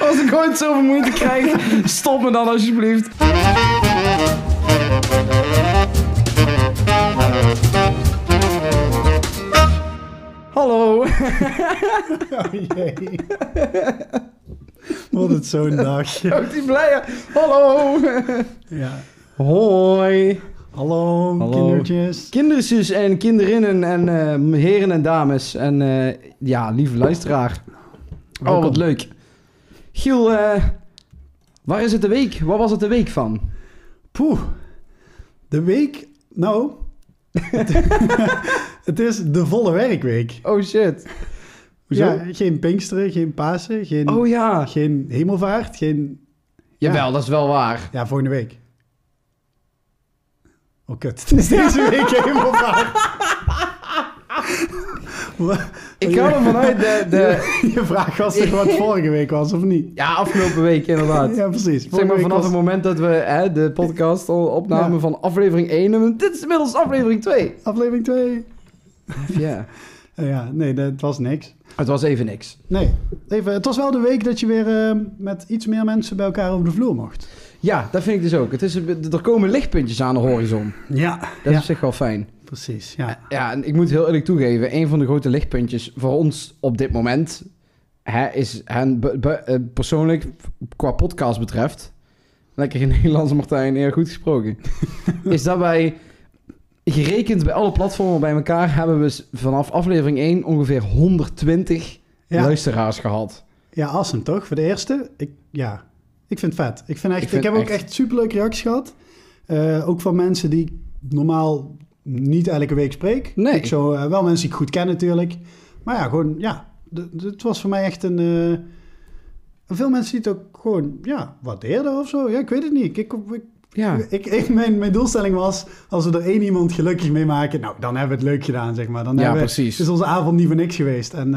Als ik ooit zoveel moeite krijg, stop me dan alsjeblieft. Hallo. Oh jee. Wordt het zo'n dag. Ook die blije. Hallo. Ja. Hoi. Hallo, Hallo. kindertjes. Kindertjes en kinderinnen en eh, heren en dames. En eh, ja, lieve luisteraar. Oh, Welkom. wat leuk. Giel, eh, waar is het de week? Waar was het de week van? Poeh. De week, nou... het, het is de volle werkweek. Oh shit. Hoezo? Ja, geen Pinksteren, geen Pasen, geen, Oh ja. geen Hemelvaart, geen... Jawel, dat is wel waar. Ja, volgende week. Oh kut, het is deze week. Wat- Ik ga ervan uit de... de... Je vraag was toch wat vorige week was, of niet? Ja, afgelopen week inderdaad. Ja, precies. Zeg maar vanaf was- het moment dat we hè, de podcast al opnamen Ja. van aflevering 1 en dit is inmiddels aflevering 2. Aflevering 2. Ja. Ja, nee, dat was niks. Het was even niks. Nee, even, het was wel de week dat je weer eh, met iets meer mensen bij elkaar over de vloer mocht. Ja, dat vind ik dus ook. Het is, er komen lichtpuntjes aan de horizon. Ja, Dat ja is op zich wel fijn. precies. Ja. Ja, en ik moet heel eerlijk toegeven, een van de grote lichtpuntjes voor ons op dit moment hè, is be- eh, persoonlijk qua podcast betreft, lekker in Nederlands Martijn, heel goed gesproken, is dat wij gerekend bij alle platformen bij elkaar hebben we vanaf aflevering 1 ongeveer 120 Ja. luisteraars gehad. ja, awesome toch? Voor de eerste? Ik, ja, ik vind het vet. Ik, vind echt, Ik heb ook echt- superleuke reacties gehad. Eh, ook van mensen die ik normaal niet elke week spreek. Nee. Ik zo, eh, wel mensen die ik goed ken natuurlijk. Maar ja, gewoon, ja. Het was voor mij echt een... eh, veel mensen die het ook gewoon, ja, waardeerden of zo. Ja, ik weet het niet. Ik, ik, ik, Ja, Ik, ik, mijn, mijn doelstelling was, als we er één iemand gelukkig mee maken, nou, dan hebben we het leuk gedaan, zeg maar. Dan ja hebben precies. is onze avond niet voor niks geweest. En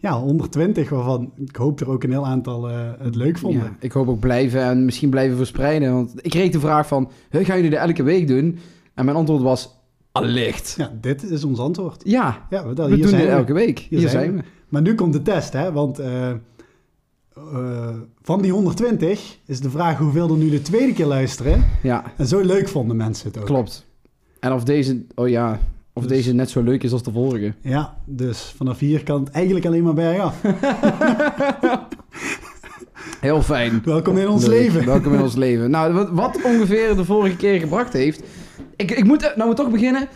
ja, 120, waarvan ik hoop er ook een heel aantal eh, het leuk vonden. Ja, ik hoop ook blijven en misschien blijven verspreiden. Want ik kreeg de vraag van, "Huh, gaan jullie dit elke week doen? En mijn antwoord was, allicht. Ja, dit is ons antwoord. Ja, Ja, we, we hier doen zijn dit we. elke week. Hier, zijn we. Maar nu komt de test, hè? Want eh, eh, van die 120 is de vraag hoeveel er nu de tweede keer luisteren. Ja, En zo leuk vonden mensen het ook. klopt. En of deze, oh ja, of Dus- deze net zo leuk is als de vorige. Ja, dus vanaf hier kan het eigenlijk alleen maar bergaf. Heel fijn. Welkom in ons Leuk. leven. Welkom in ons leven. Nou, wat, wat ongeveer de vorige keer gebracht heeft. Ik, ik moet, nou we toch beginnen.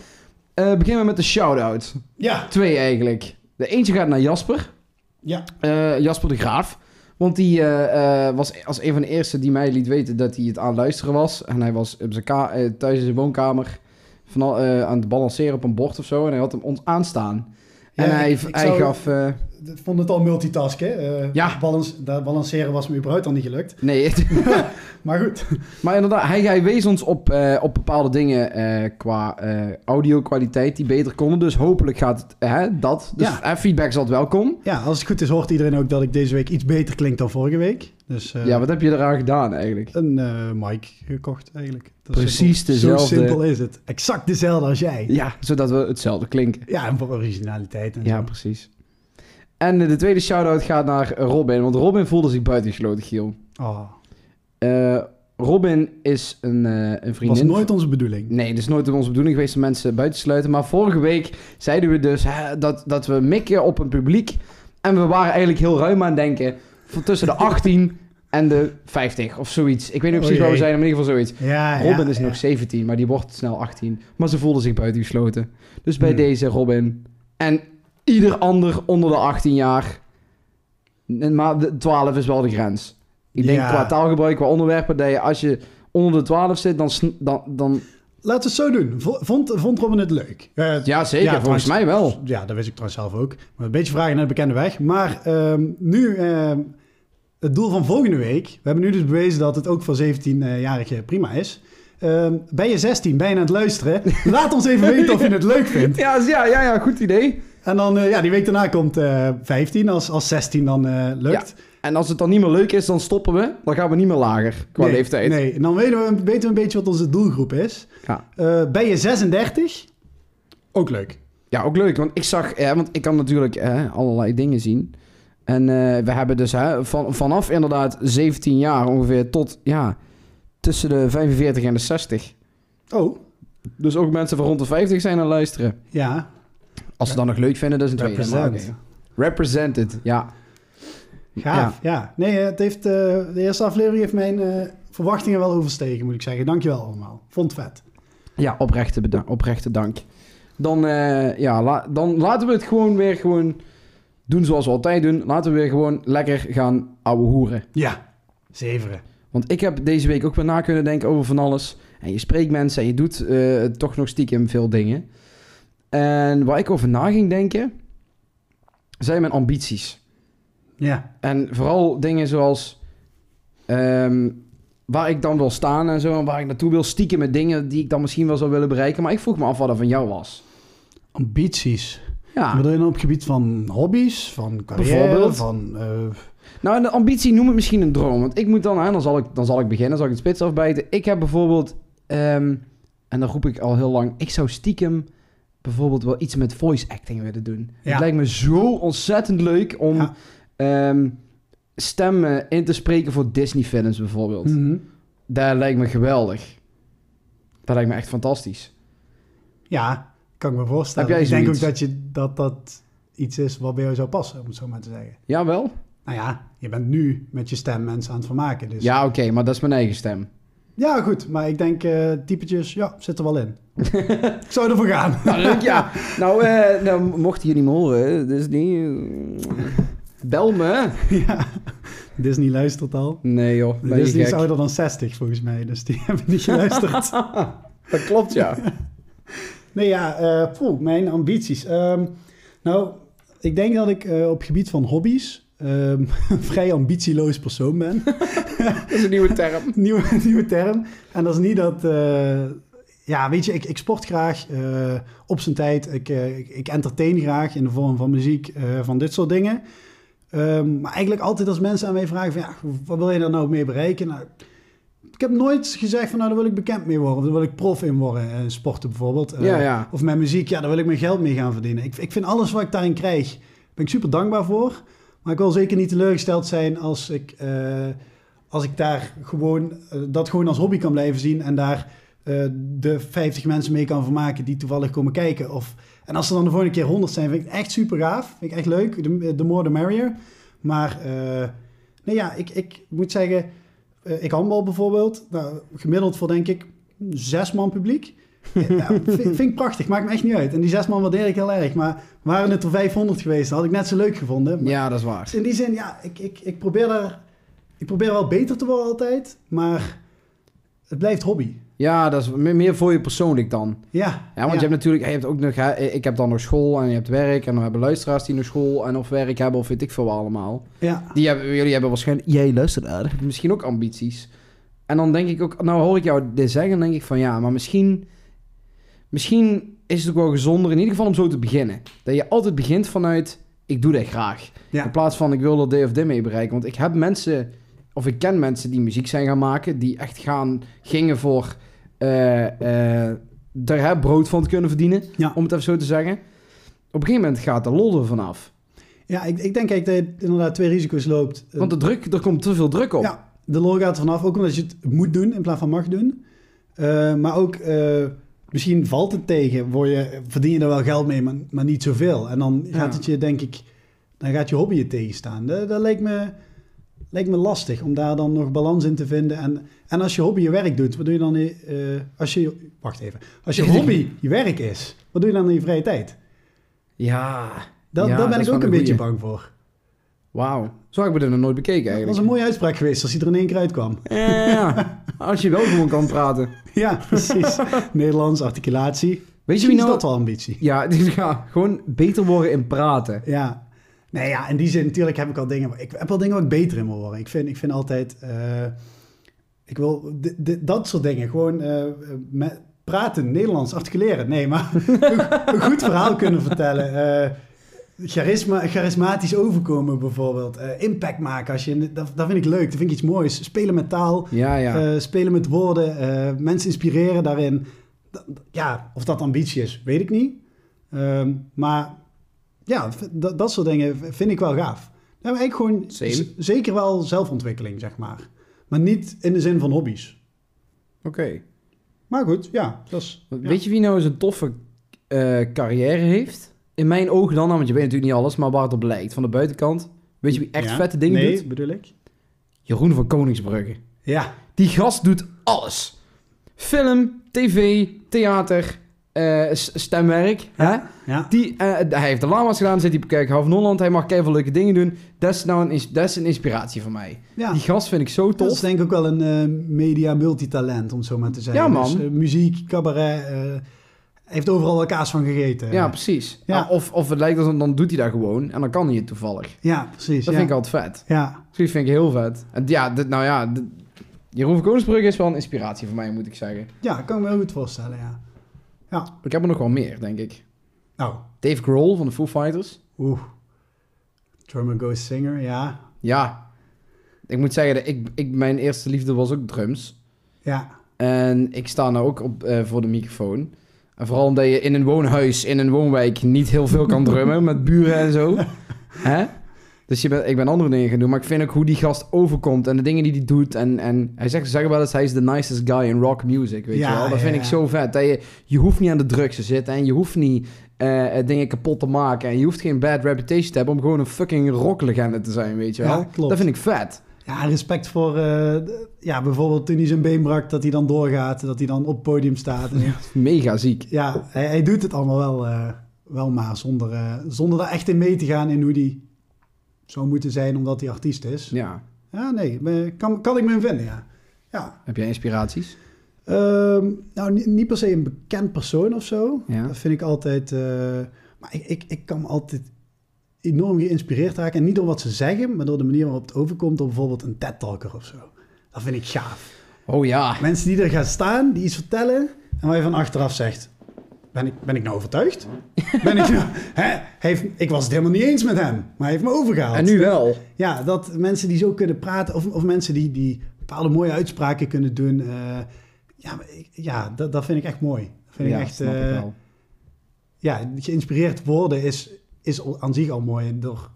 Eh, beginnen we met de shout-out. Ja, Twee eigenlijk. De eentje gaat naar Jasper. ja. Eh, Jasper de Graaf. Want die eh, eh, was als een van de eerste die mij liet weten dat hij het aan het luisteren was. En hij was op zijn eh, thuis in zijn woonkamer van, al- eh, aan het balanceren op een bord of zo. En hij had hem ons aanstaan. En hij, ik- ik hij zou- gaf... eh, Ik vond het al multitasken. eh Ja. dat balanceren was me überhaupt al niet gelukt. nee, Maar goed. maar inderdaad, hij, hij wees ons op, eh, op bepaalde dingen eh, qua audio-kwaliteit die beter konden. Dus hopelijk gaat het, hè, dat. Dus Ja. feedback is altijd welkom. Ja, als het goed is hoort iedereen ook dat ik deze week iets beter klink dan vorige week. Dus ja, wat heb je eraan gedaan eigenlijk? een mic gekocht eigenlijk. Dat Precies simpel. dezelfde. Zo simpel is het. Exact dezelfde als jij. Ja, zodat we hetzelfde klinken. Ja, en voor originaliteit en Ja, zo. precies. En eh, de tweede shout-out gaat naar Robin. Want Robin voelde zich buitengesloten, Giel. Oh, Robin is een, eh, een was vriendin... nooit onze bedoeling. Nee, het is nooit onze bedoeling geweest om mensen buiten te sluiten. Maar vorige week zeiden we dus hè, dat, dat we mikken op een publiek. En we waren eigenlijk heel ruim aan het denken. Van tussen de 18 en de 50 of zoiets. Ik weet niet Oh precies waar we zijn, maar in ieder geval zoiets. Ja, Robin ja, is ja. nog 17, maar die wordt snel 18. Maar ze voelde zich buitengesloten. Dus bij Hmm. deze Robin. En ieder ander onder de 18 jaar. Maar de 12 is wel de grens. Ik denk Ja. qua taalgebruik, qua onderwerpen, dat je als je onder de 12 zit, dan... dan, dan Laten we het zo doen. Vond, vond Robin het leuk? Ja, ja, zeker. volgens trouwens- mij wel. Ja, dat wist ik trouwens zelf ook. Maar een beetje vragen naar de bekende weg. Maar ehm, nu, ehm, het doel van volgende week. We hebben nu dus bewezen dat het ook voor 17-jarigen prima is. Ehm, ben je 16, ben je aan het luisteren? Laat ons even weten of je het leuk vindt. Ja, ja, ja, ja goed idee. En dan, eh, ja, die week daarna komt eh 15, als, als 16 dan eh, lukt. En als het dan niet meer leuk is, dan stoppen we. Dan gaan we niet meer lager qua nee, leeftijd. Nee, en dan weten we, weten we een beetje wat onze doelgroep is. Ja. Eh, ben je 36? Ook leuk. Ja, ook leuk, want ik zag, eh, want ik kan natuurlijk eh, allerlei dingen zien. En eh, we hebben dus hè, van, vanaf inderdaad 17 jaar ongeveer tot ja, tussen de 45 en de 60. Oh, Dus ook mensen van rond de 50 zijn aan het luisteren. ja. Als ze dat nog leuk vinden, dat is een tweede. Represent. Represented, ja. Gaaf, ja. Nee, het heeft, eh, de eerste aflevering heeft mijn eh, verwachtingen wel overstegen, moet ik zeggen. Dankjewel allemaal. Vond het vet. Ja, oprechte, oprechte dank. Dan, eh, ja, la- dan laten we het gewoon weer gewoon doen zoals we altijd doen. Laten we weer gewoon lekker gaan ouwe hoeren. Ja, zeveren. Want ik heb deze week ook weer na kunnen denken over van alles. En je spreekt mensen en je doet eh, toch nog stiekem veel dingen. En waar ik over na ging denken, zijn mijn ambities. Ja, En vooral dingen zoals ehm, waar ik dan wil staan en zo. En waar ik naartoe wil stiekem met dingen die ik dan misschien wel zou willen bereiken. Maar ik vroeg me af wat er van jou was. ambities. Ja, Bedoel je dan op het gebied van hobby's, van carrière, Bijvoorbeeld? van... eh, nou de ambitie noem het misschien een droom. Want ik moet dan aan, dan zal ik, dan zal ik beginnen, zal ik het spits afbijten. Ik heb bijvoorbeeld, ehm, en dan roep ik al heel lang, ik zou stiekem bijvoorbeeld wel iets met voice acting willen doen. Ja. Het lijkt me zo ontzettend leuk om Ja. ehm, stemmen in te spreken voor Disney films bijvoorbeeld. mhm. Dat lijkt me geweldig. Dat lijkt me echt fantastisch. Ja, kan ik me voorstellen. Heb jij ik denk ook dat, je, dat dat iets is wat bij jou zou passen, om het zo maar te zeggen. Jawel? Nou ja, je bent nu met je stem mensen aan het vermaken. Dus. Ja, oké, maar dat is mijn eigen stem. Ja, goed. Maar ik denk, eh typetjes, ja, zit er wel in. ik zou ervoor gaan. Nou, ja. Nou, eh, nou, mocht je niet horen, Disney... eh, Bel me. ja. Disney luistert al. Nee joh, ben Disney is ouder dan 60 volgens mij, dus die hebben niet geluisterd. Dat klopt, ja. nee, ja, poeh, mijn ambities. Ehm, nou, ik denk dat ik op gebied van hobby's ehm, een vrij ambitieloos persoon ben. Dat is een nieuwe term. nieuwe, nieuwe term. En dat is niet dat... eh, ja, weet je, ik, ik sport graag eh, op zijn tijd. Ik, eh, ik, ik entertain graag in de vorm van muziek, van dit soort dingen. Ehm, maar eigenlijk altijd als mensen aan mij vragen van... Ja, wat wil je daar nou mee bereiken? Nou, ik heb nooit gezegd van... Nou, daar wil ik bekend mee worden. Of daar wil ik prof in worden. eh, sporten bijvoorbeeld. Ja, ja. Of met muziek. Ja, daar wil ik mijn geld mee gaan verdienen. Ik, ik vind alles wat ik daarin krijg... Ben ik super dankbaar voor. Maar ik wil zeker niet teleurgesteld zijn als ik... eh, als ik daar gewoon eh, dat gewoon als hobby kan blijven zien en daar eh, de 50 mensen mee kan vermaken die toevallig komen kijken. Of, en als er dan de volgende keer 100 zijn, vind ik echt super gaaf. Vind ik echt leuk. De, de more the merrier. Maar nee, ja, ik, ik moet zeggen, ik handbal bijvoorbeeld. Nou, gemiddeld voor denk ik zes man publiek. Ja, vind, vind ik prachtig, maakt me echt niet uit. En die zes man waardeer ik heel erg. Maar waren het er 500 geweest, had ik net zo leuk gevonden. Maar Ja, dat is waar. dus in die zin, ja, ik, ik, ik, probeer daar, ik probeer wel beter te worden altijd, maar het blijft hobby. Ja, dat is me- meer voor je persoonlijk dan. Ja, Ja, want je hebt natuurlijk, je hebt ook nog, hè, ik heb dan nog school en je hebt werk en dan hebben luisteraars die nog school en of werk hebben of weet ik veel allemaal. Ja, Die hebben, jullie hebben waarschijnlijk, jij je misschien ook ambities. En dan denk ik ook, nou hoor ik jou dit zeggen, dan denk ik van ja, maar misschien, misschien is het ook wel gezonder in ieder geval om zo te beginnen. Dat je altijd begint vanuit, ik doe dit graag. Ja. In plaats van, ik wil er dit of dit mee bereiken. Want ik heb mensen, of ik ken mensen die muziek zijn gaan maken, die echt gaan, gingen voor eh, eh, er hè, brood van te kunnen verdienen, Ja. om het even zo te zeggen. Op een gegeven moment gaat de lol er vanaf. ja ik, ik denk dat je inderdaad twee risico's loopt. Want de druk, er komt te veel druk op. Ja, de lol gaat er vanaf, ook omdat je het moet doen in plaats van mag doen. Eh, maar ook, eh, misschien valt het tegen, word je, verdien je er wel geld mee, maar, maar niet zoveel. En dan gaat Ja. het je, denk ik, dan gaat je hobby je tegenstaan. Dat, dat lijkt, me, lijkt me lastig om daar dan nog balans in te vinden. En, en als je hobby je werk doet, wat doe je dan? eh, als je, wacht even. Als je hobby je werk is, wat doe je dan in je vrije tijd? Ja. Dat, Ja, daar ben dat ik ook een beetje bang voor. Wauw. Zo heb ik het nog nooit bekeken Dat was eigenlijk. een mooie uitspraak geweest als hij er in één keer uitkwam. Ja. Als je wel gewoon kan praten. Ja, precies. Nederlands, articulatie. Weet je wie is nou... dat wel ambitie. Ja, dus ja, gewoon beter worden in praten. Ja. Nee, ja, in die zin natuurlijk heb ik al dingen... Ik heb wel dingen waar ik beter in wil worden. Ik vind, ik vind altijd... eh, ik wil dat soort dingen. Gewoon eh, met praten, Nederlands, articuleren. Nee, maar een, goed verhaal kunnen vertellen. eh, charisma, charismatisch overkomen bijvoorbeeld. eh, impact maken. Als je, dat, dat vind ik leuk. Dat vind ik iets moois. Spelen met taal. Ja, ja. Eh, spelen met woorden, eh, mensen inspireren daarin. Ja, of dat ambitie is, weet ik niet. Ehm, maar ja, dat, dat soort dingen vind ik wel gaaf. Nou, eigenlijk gewoon zeker wel zelfontwikkeling, zeg maar. Maar niet in de zin van hobby's. Oké. Maar goed, ja. Dat is, ja. Weet je wie nou eens een toffe carrière heeft? In mijn ogen dan, want je weet natuurlijk niet alles, maar waar het op lijkt. Van de buitenkant. Weet je wie echt Ja? vette dingen nee, doet? bedoel ik? Jeroen van Koningsbrugge. Ja. Die gast doet alles. Film, tv, theater, eh, stemwerk. Hè? Ja. Die, eh, hij heeft de lama's gedaan, zit hij op Kijk Half. Hij mag keihard leuke dingen doen. Dat is, nou een, dat is een inspiratie voor mij. ja. Die gast vind ik zo Dat is tof. denk ik ook wel een eh, media multitalent, om het zo maar te zeggen. Ja, man. Dus, muziek, cabaret, eh, heeft overal wel kaas van gegeten. Ja, precies. Ja. Nou, Of, of het lijkt alsof dan doet hij dat gewoon en dan kan hij het toevallig. Ja, precies. Dat ja. vind ik altijd vet. Ja, Dat vind ik heel vet. En ja, dit, nou ja, dit- Jeroen van Koningsbrugge is wel een inspiratie voor mij, moet ik zeggen. ja, kan ik me heel goed voorstellen, ja. Ja, Ik heb er nog wel meer, denk ik. nou, Dave Grohl van de Foo Fighters. oeh. Drummer Ghost Singer, ja. Ja, ik moet zeggen, dat ik, ik, mijn eerste liefde was ook drums. Ja, En ik sta nou ook op, eh, voor de microfoon. En vooral omdat je in een woonhuis, in een woonwijk, niet heel veel kan drummen met buren en zo. Hè? Dus je bent, ik ben andere dingen gaan doen. Maar ik vind ook hoe die gast overkomt en de dingen die hij doet. En, en hij zegt, zeggen wel eens, hij is de nicest guy in rock music, weet Ja, je wel. Dat ja, vind ja. ik zo vet. Dat je, je hoeft niet aan de drugs te zitten en je hoeft niet eh, eh, dingen kapot te maken. En je hoeft geen bad reputation te hebben om gewoon een fucking rocklegende te zijn, weet je wel. Dat vind ik vet. Ja respect voor, eh, ja, bijvoorbeeld toen hij zijn been brak, dat hij dan doorgaat, dat hij dan op het podium staat. En, ja, Mega ziek. hij, hij doet het allemaal wel, eh, wel maar, zonder, eh, zonder daar echt in mee te gaan in hoe hij zou moeten zijn omdat hij artiest is. Ja. Ja, nee, kan, kan ik me in vinden, ja. Ja, Heb jij inspiraties? Ehm, nou, niet, niet per se een bekend persoon of zo. Ja. Dat vind ik altijd... maar ik, ik, ik kan me altijd enorm geïnspireerd raken. En niet door wat ze zeggen, maar door de manier waarop het overkomt... door bijvoorbeeld een TED-talker of zo. Dat vind ik gaaf. Oh ja. Mensen die er gaan staan, die iets vertellen... en waar je van achteraf zegt... Ben ik, ben ik nou overtuigd? Ben ik, nou, hè, heeft, ik was het helemaal niet eens met hem, maar hij heeft me overgehaald. En nu wel. Ja, dat mensen die zo kunnen praten, of, of mensen die, die bepaalde mooie uitspraken kunnen doen. eh, ja, maar ik- ja dat, dat vind ik echt mooi. Dat vind ja, ik echt, snap ik ja, geïnspireerd worden is, is aan zich al mooi door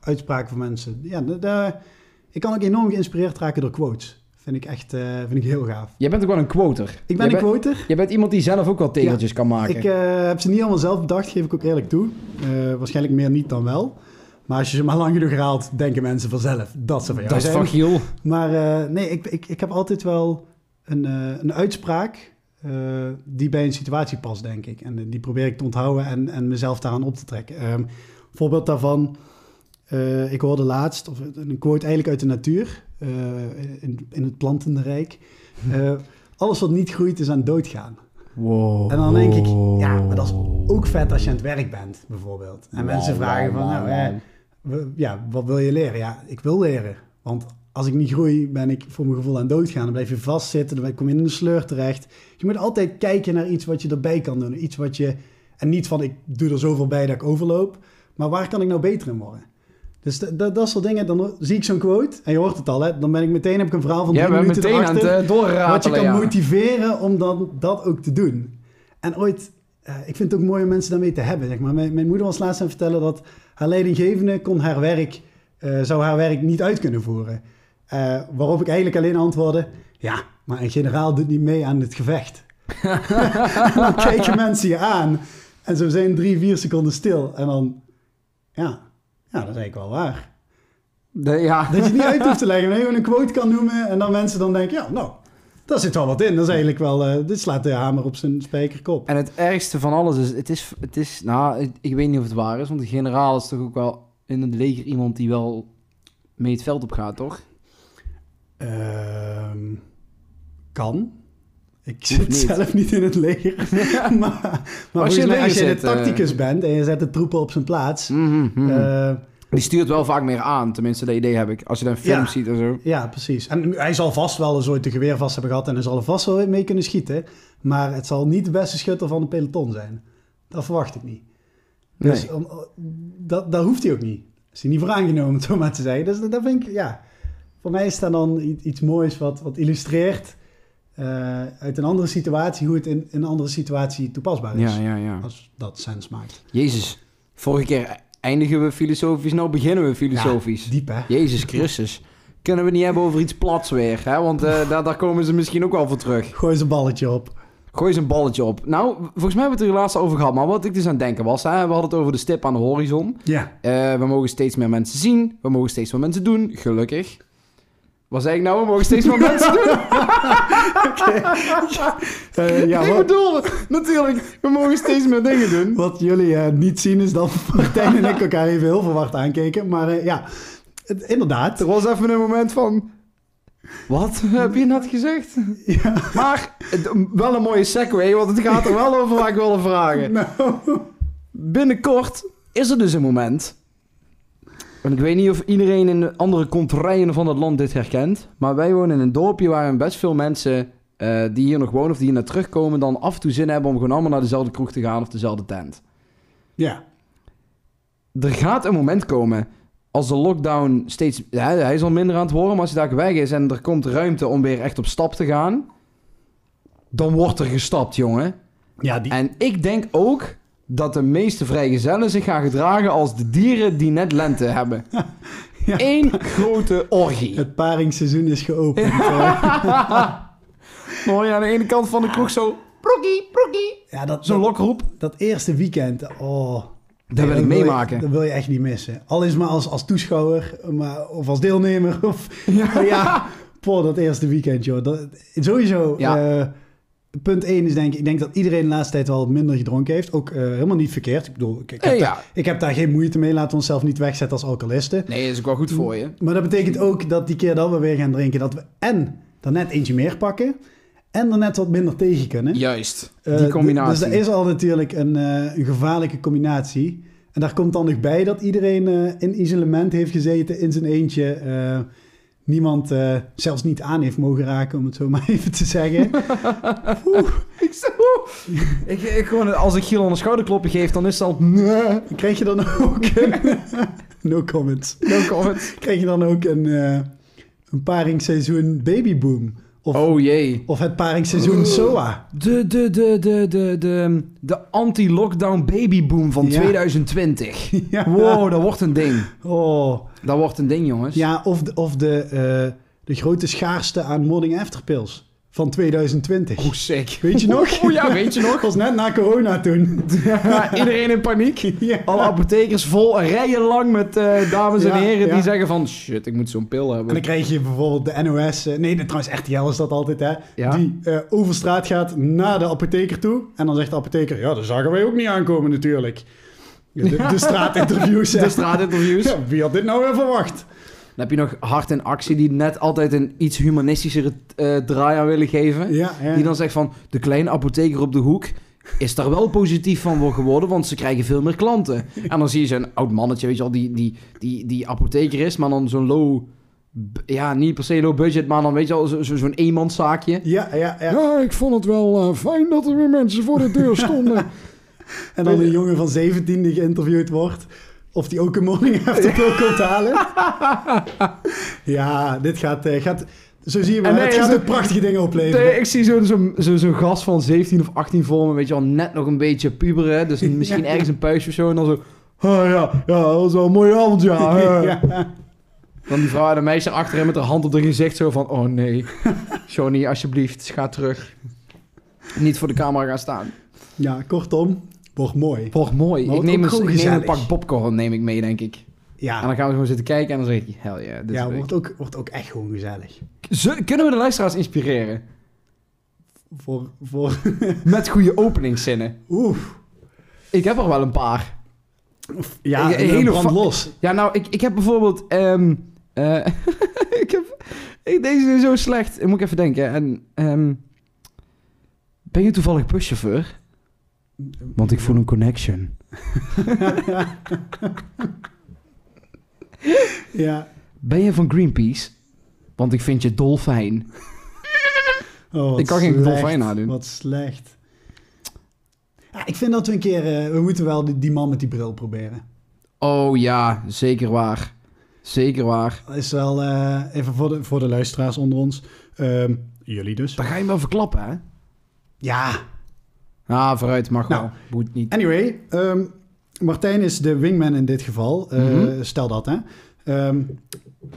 uitspraken van mensen. Ja, ik kan ook enorm geïnspireerd raken door quotes. Vind ik echt eh, vind ik heel gaaf. Jij bent ook wel een quoter. Ik ben een quoter. Jij bent iemand die zelf ook wel tegeltjes kan maken. Ik eh, heb ze niet allemaal zelf bedacht, geef ik ook eerlijk toe. Eh, waarschijnlijk meer niet dan wel. Maar als je ze maar lang genoeg herhaalt, denken mensen vanzelf dat ze van jou dat is zijn. van Giel. Maar eh, nee, ik, ik, ik heb altijd wel een, een uitspraak eh, die bij een situatie past, denk ik. En eh, die probeer ik te onthouden en, en mezelf daaraan op te trekken. Ehm, voorbeeld daarvan, eh, ik hoorde laatst, of een quote eigenlijk uit de natuur, in, in het plantenrijk. Eh, alles wat niet groeit is aan doodgaan. Wow. En dan denk ik, ja, maar dat is ook vet als je aan het werk bent, bijvoorbeeld. En mensen vragen van, nou, ja, wat wil je leren? Ja, ik wil leren. Want als ik niet groei, ben ik voor mijn gevoel aan doodgaan. Dan blijf je vastzitten, dan kom je in een sleur terecht. Je moet altijd kijken naar iets wat je erbij kan doen. Iets wat je... En niet van, ik doe er zoveel bij dat ik overloop. Maar waar kan ik nou beter in worden? Dus dat, soort dingen, dan zie ik zo'n quote. En je hoort het al, hè. Dan ben ik meteen, heb ik een verhaal van drie bent minuten meteen aan het eh, doorratelen. wat je kan ja. motiveren om dan dat ook te doen. En ooit, eh, ik vind het ook mooi om mensen daarmee te hebben. Zeg maar. mijn, mijn moeder was laatst aan het vertellen dat haar leidinggevende kon haar werk, eh, zou haar werk niet uit kunnen voeren. Eh, waarop ik eigenlijk alleen antwoordde, ja, maar een generaal doet niet mee aan het gevecht. en dan kijken mensen je aan en zo zijn drie, vier seconden stil. En dan, ja, ja dat is eigenlijk wel waar. De- ja. Dat je het niet uit hoeft te leggen, maar je gewoon een quote kan noemen en dan mensen dan denken, ja, nou, daar zit wel wat in. Dat is eigenlijk wel, eh, dit slaat de hamer op zijn spijkerkop. En het ergste van alles is, het is, het is nou, ik, ik weet niet of het waar is, want de generaal is toch ook wel in het leger iemand die wel mee het veld op gaat, toch? Ehm, kan. Ik zit niet. zelf niet in het leger. maar maar Als je mij, het als je de eh, tacticus bent en je zet de troepen op zijn plaats. Mhm, mhm. eh, die stuurt wel vaak meer aan, tenminste dat idee heb ik. Als je dan films Ja. ziet en zo. ja, precies. En hij zal vast wel eens ooit een geweer vast hebben gehad en hij zal er vast wel mee kunnen schieten. Maar het zal niet de beste schutter van de peloton zijn. Dat verwacht ik niet. Dus Nee. om, dat, daar hoeft hij ook niet. Is hij niet voor aangenomen, om het zo maar te zeggen. Dus dat, dat vind ik, ja... Voor mij is dat dan iets moois wat, wat illustreert... eh, uit een andere situatie, hoe het in, in een andere situatie toepasbaar is. Ja, ja, ja. Als dat sens maakt. Jezus, vorige keer eindigen we filosofisch, nou beginnen we filosofisch. Ja, diep hè? Jezus Christus. Kunnen we niet hebben over iets plats weer, hè? Want eh, daar, daar komen ze misschien ook wel voor terug. Gooi eens een balletje op. Gooi eens een balletje op. Nou, volgens mij hebben we het er laatst over gehad. Maar wat ik dus aan het denken was, hè, we hadden het over de stip aan de horizon. Ja. Eh, we mogen steeds meer mensen zien. We mogen steeds meer mensen doen. Gelukkig. Wat zei ik nou? We mogen steeds meer mensen doen. Eh, ja, ik wat, bedoel, natuurlijk, we mogen steeds meer dingen doen. wat jullie eh, niet zien is dat Martijn en ik elkaar even heel verwacht aankeken. Maar eh, ja, het- inderdaad. Er was even een moment van... Wat heb je net gezegd? Ja. Maar wel een mooie segue, want het gaat er wel over waar ik wilde vragen. Nou, Binnenkort is er dus een moment. En ik weet niet of iedereen in de andere contraien van het land dit herkent. Maar wij wonen in een dorpje waar best veel mensen eh, die hier nog wonen of die hier naar terugkomen... dan af en toe zin hebben om gewoon allemaal naar dezelfde kroeg te gaan of dezelfde tent. ja. Er gaat een moment komen als de lockdown steeds... Ja, hij is al minder aan het worden, maar als hij daar weg is... en er komt ruimte om weer echt op stap te gaan... dan wordt er gestapt, jongen. Ja, die, En ik denk ook dat de meeste vrijgezellen zich gaan gedragen als de dieren die net lente hebben. Ja. Eén grote orgie. het paringsseizoen is geopend. eh. Mooi aan de ene kant van de kroeg zo... Broekie, broekie. ja, dat, Zo'n lokroep. dat eerste weekend, oh... Dat wil ik je- meemaken. dat wil je echt niet missen. Al is maar als, als toeschouwer maar, of als deelnemer. Of, ja. ja, poh, dat eerste weekend, joh. Dat, sowieso, Ja. eh, punt 1 is denk ik... Ik denk dat iedereen de laatste tijd wel minder gedronken heeft. Ook eh, helemaal niet verkeerd. Ik bedoel, ik, ik, heb Eh, daar, ik heb daar geen moeite mee. Laten we onszelf niet wegzetten als alcoholisten. Nee, dat is ook wel goed voor je. Maar dat betekent ook dat die keer dat we weer gaan drinken... dat we en er net eentje meer pakken... en er net wat minder tegen kunnen. Juist. Eh, Die d- combinatie. Dus dat is al natuurlijk een, eh, een gevaarlijke combinatie. En daar komt dan nog bij dat iedereen eh, in isolement heeft gezeten in zijn eentje. Niemand eh, zelfs niet aan heeft mogen raken, om het zo maar even te zeggen. Ik, zo- ik, ik gewoon, als ik Giel een schouderklopje geef, dan is het al... Nee. Krijg je dan ook een... no comments. No comment. Krijg je dan ook een, eh een paringsseizoen babyboom? Of, Oh jee. of het paringsseizoen SOA? De, de, de, de, de, de, de anti-lockdown babyboom van Ja. 2020. Ja. Wow, dat wordt een ding. Oh, Dat wordt een ding, jongens. ja, of de, of de, eh, de grote schaarste aan morning afterpills van 2020. Oh, sick. Weet je nog? Oh ja, weet je nog? Dat was net na corona toen. Ja, iedereen in paniek. Ja. Alle apothekers vol, rijen lang met eh, dames en heren die zeggen van... Shit, ik moet zo'n pil En hebben. dan krijg je bijvoorbeeld de NOS... eh, nee, trouwens RTL is dat altijd, hè. Die eh, over straat gaat naar de apotheker toe. En dan zegt de apotheker... Ja, dat zagen wij ook niet aankomen natuurlijk. De, straatinterviews. De straatinterviews. Ja, wie had dit nou weer verwacht? Dan heb je nog Hart in Actie die net altijd een iets humanistischere eh, draai aan willen geven. Ja, ja. Die dan zegt van, de kleine apotheker op de hoek is daar wel positief van geworden, want ze krijgen veel meer klanten. En dan zie je zo'n oud mannetje, weet je wel, die, die, die, die apotheker is, maar dan zo'n low... Ja, niet per se low budget, maar dan weet je wel, zo- zo- zo'n eenmanszaakje. Ja, ja, ja. Ja, ik vond het wel eh, fijn dat er weer mensen voor de deur stonden. En dan een jongen van 17 die geïnterviewd wordt. Of die ook een morning afterpill komt halen. Ja, dit gaat... eh, gaat zo zie je En nee, het gaat ook prachtige dingen opleveren. Nee, ik zie zo'n zo, zo, zo'n gast van 17 of 18 voor me, weet je wel, net nog een beetje puberen. Dus misschien ergens een puistje of zo. En dan zo, oh ja, ja, dat was wel een mooie avond, ja. eh." ja. Dan die vrouw en een meisje achterin met haar hand op haar gezicht zo van... Oh nee, Johnny, alsjeblieft, ga terug. Niet voor de camera gaan staan. ja, kortom, wordt mooi. Wordt mooi. Ik neem, een, ik neem een pak popcorn neem ik mee, denk ik. En Ja, dan gaan we gewoon zitten kijken en dan zeg ik... Hell yeah, dit ja leuk. wordt, ook, wordt ook echt gewoon gezellig. Kunnen we de luisteraars inspireren? Voor, voor... Met goede openingszinnen. Oeh. Ik heb er wel een paar. Ja, een hele brand los. Ja, nou, ik, ik heb bijvoorbeeld... ehm, eh, ik heb... Ik, deze is zo slecht. Ik moet ik even denken. En, ehm, ben je toevallig buschauffeur? Want ik voel een connection. Ja. Ben je van Greenpeace? Want ik vind je dolfijn. Oh, Ik kan geen dolfijn nadoen. Wat slecht. Ja, ik vind dat we een keer... eh, we moeten wel die, die man met die bril proberen. Oh ja, zeker waar. Zeker waar. Dat is wel... eh, even voor de, voor de luisteraars onder ons. Ehm, jullie dus. Dan ga je hem wel verklappen, hè? Ja, Ah, vooruit, mag Nou. wel. Moet niet. anyway. ehm, Martijn is de wingman in dit geval. Eh, Mhm. Stel dat, hè. Ehm,